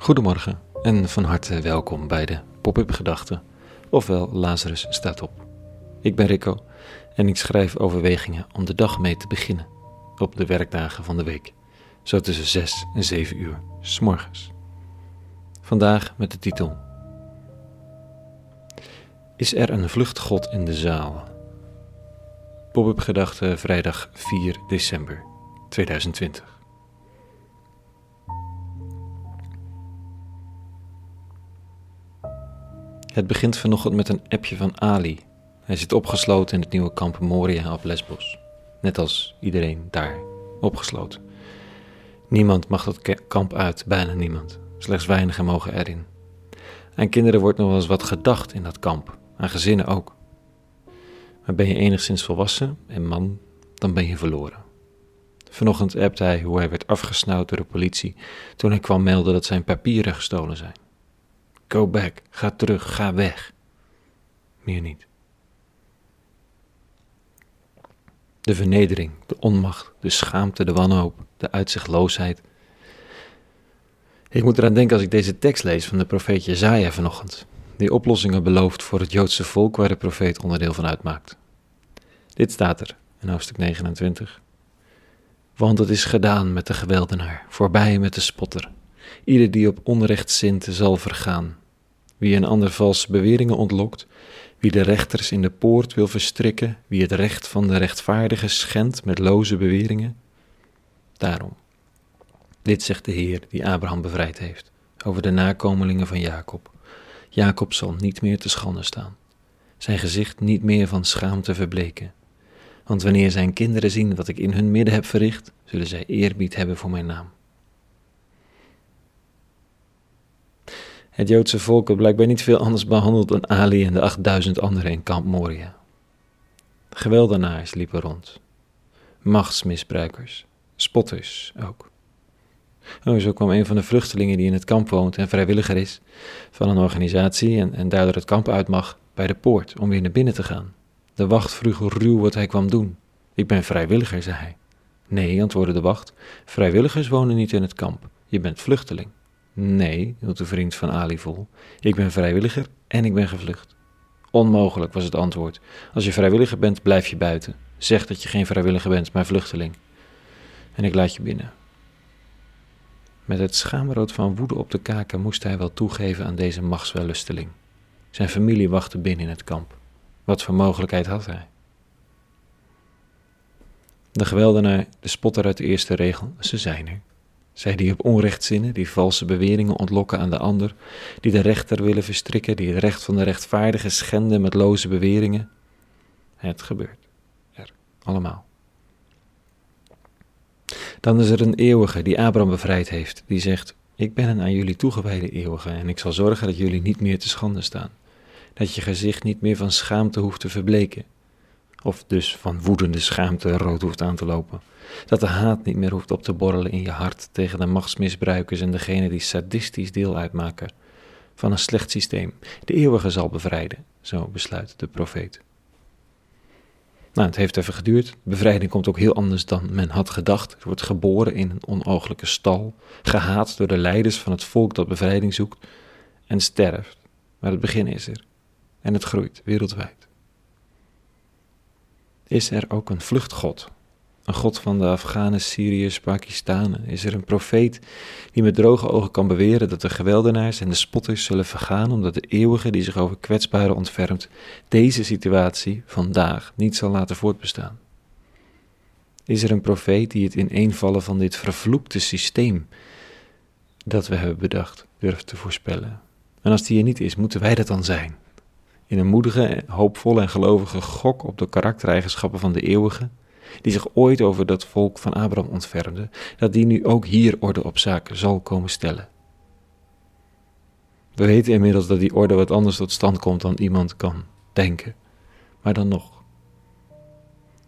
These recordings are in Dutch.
Goedemorgen en van harte welkom bij de Pop-up Gedachten, ofwel Lazarus staat op. Ik ben Rico en ik schrijf overwegingen om de dag mee te beginnen op de werkdagen van de week, zo tussen 6 en 7 uur s morgens. Vandaag met de titel Is er een vluchtgod in de zaal? Pop-up Gedachten vrijdag 4 december 2020. Het begint vanochtend met een appje van Ali. Hij zit opgesloten in het nieuwe kamp Moria op Lesbos. Net als iedereen daar, opgesloten. Niemand mag dat kamp uit, bijna niemand. Slechts weinigen mogen erin. Aan kinderen wordt nog wel eens wat gedacht in dat kamp, aan gezinnen ook. Maar ben je enigszins volwassen en man, dan ben je verloren. Vanochtend appte hij hoe hij werd afgesnauwd door de politie toen hij kwam melden dat zijn papieren gestolen zijn. Go back. Ga terug. Ga weg. Meer niet. De vernedering, de onmacht, de schaamte, de wanhoop, de uitzichtloosheid. Ik moet eraan denken als ik deze tekst lees van de profeet Jezaja vanochtend, die oplossingen belooft voor het Joodse volk waar de profeet onderdeel van uitmaakt. Dit staat er in hoofdstuk 29. Want het is gedaan met de geweldenaar, voorbij met de spotter. Ieder die op onrecht zint zal vergaan. Wie een ander valse beweringen ontlokt, wie de rechters in de poort wil verstrikken, wie het recht van de rechtvaardige schendt met loze beweringen. Daarom, dit zegt de Heer die Abraham bevrijd heeft, over de nakomelingen van Jacob. Jacob zal niet meer te schande staan, zijn gezicht niet meer van schaamte verbleken. Want wanneer zijn kinderen zien wat ik in hun midden heb verricht, zullen zij eerbied hebben voor mijn naam. Het Joodse volk werd blijkbaar niet veel anders behandeld dan Ali en de 8000 anderen in kamp Moria. Geweldenaars liepen rond, machtsmisbruikers, spotters ook. Oh, zo kwam een van de vluchtelingen die in het kamp woont en vrijwilliger is van een organisatie en, en daardoor het kamp uit mag bij de poort om weer naar binnen te gaan. De wacht vroeg ruw wat hij kwam doen. Ik ben vrijwilliger, zei hij. Nee, antwoordde de wacht, vrijwilligers wonen niet in het kamp. Je bent vluchteling. Nee, hield de vriend van Ali vol. Ik ben vrijwilliger en ik ben gevlucht. Onmogelijk was het antwoord. Als je vrijwilliger bent, blijf je buiten. Zeg dat je geen vrijwilliger bent, maar vluchteling. En ik laat je binnen. Met het schaamrood van woede op de kaken moest hij wel toegeven aan deze machtswellusteling. Zijn familie wachtte binnen in het kamp. Wat voor mogelijkheid had hij? De geweldenaar, de spotter uit de eerste regel, ze zijn er. Zij die op onrecht zinnen, die valse beweringen ontlokken aan de ander, die de rechter willen verstrikken, die het recht van de rechtvaardige schenden met loze beweringen. Het gebeurt er allemaal. Dan is er een eeuwige die Abraham bevrijd heeft, die zegt: Ik ben een aan jullie toegewijde eeuwige en ik zal zorgen dat jullie niet meer te schande staan. Dat je gezicht niet meer van schaamte hoeft te verbleken, of dus van woedende schaamte rood hoeft aan te lopen. Dat de haat niet meer hoeft op te borrelen in je hart tegen de machtsmisbruikers en degenen die sadistisch deel uitmaken van een slecht systeem. De eeuwige zal bevrijden, zo besluit de profeet. Nou, het heeft even geduurd. Bevrijding komt ook heel anders dan men had gedacht. Er wordt geboren in een onooglijke stal, gehaat door de leiders van het volk dat bevrijding zoekt en sterft. Maar het begin is er en het groeit wereldwijd. Is er ook een vluchtgod een God van de Afghanen, Syriërs, Pakistanen? Is er een profeet die met droge ogen kan beweren dat de geweldenaars en de spotters zullen vergaan omdat de eeuwige die zich over kwetsbaren ontfermt deze situatie vandaag niet zal laten voortbestaan? Is er een profeet die het ineenvallen van dit vervloekte systeem dat we hebben bedacht durft te voorspellen? En als die er niet is, moeten wij dat dan zijn? In een moedige, hoopvolle en gelovige gok op de karaktereigenschappen van de eeuwige, die zich ooit over dat volk van Abraham ontfermde, dat die nu ook hier orde op zaken zal komen stellen. We weten inmiddels dat die orde wat anders tot stand komt dan iemand kan denken, maar dan nog.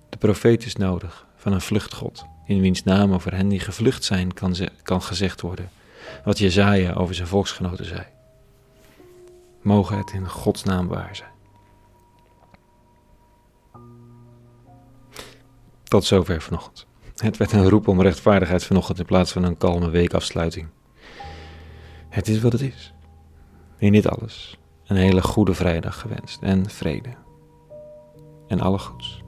De profeet is nodig van een vluchtgod, in wiens naam over hen die gevlucht zijn kan, ze, kan gezegd worden, wat Jezaja over zijn volksgenoten zei. Mogen het in Gods naam waar zijn. Tot zover vanochtend. Het werd een roep om rechtvaardigheid vanochtend in plaats van een kalme weekafsluiting. Het is wat het is. In dit alles een hele goede vrijdag gewenst en vrede. En alle goeds.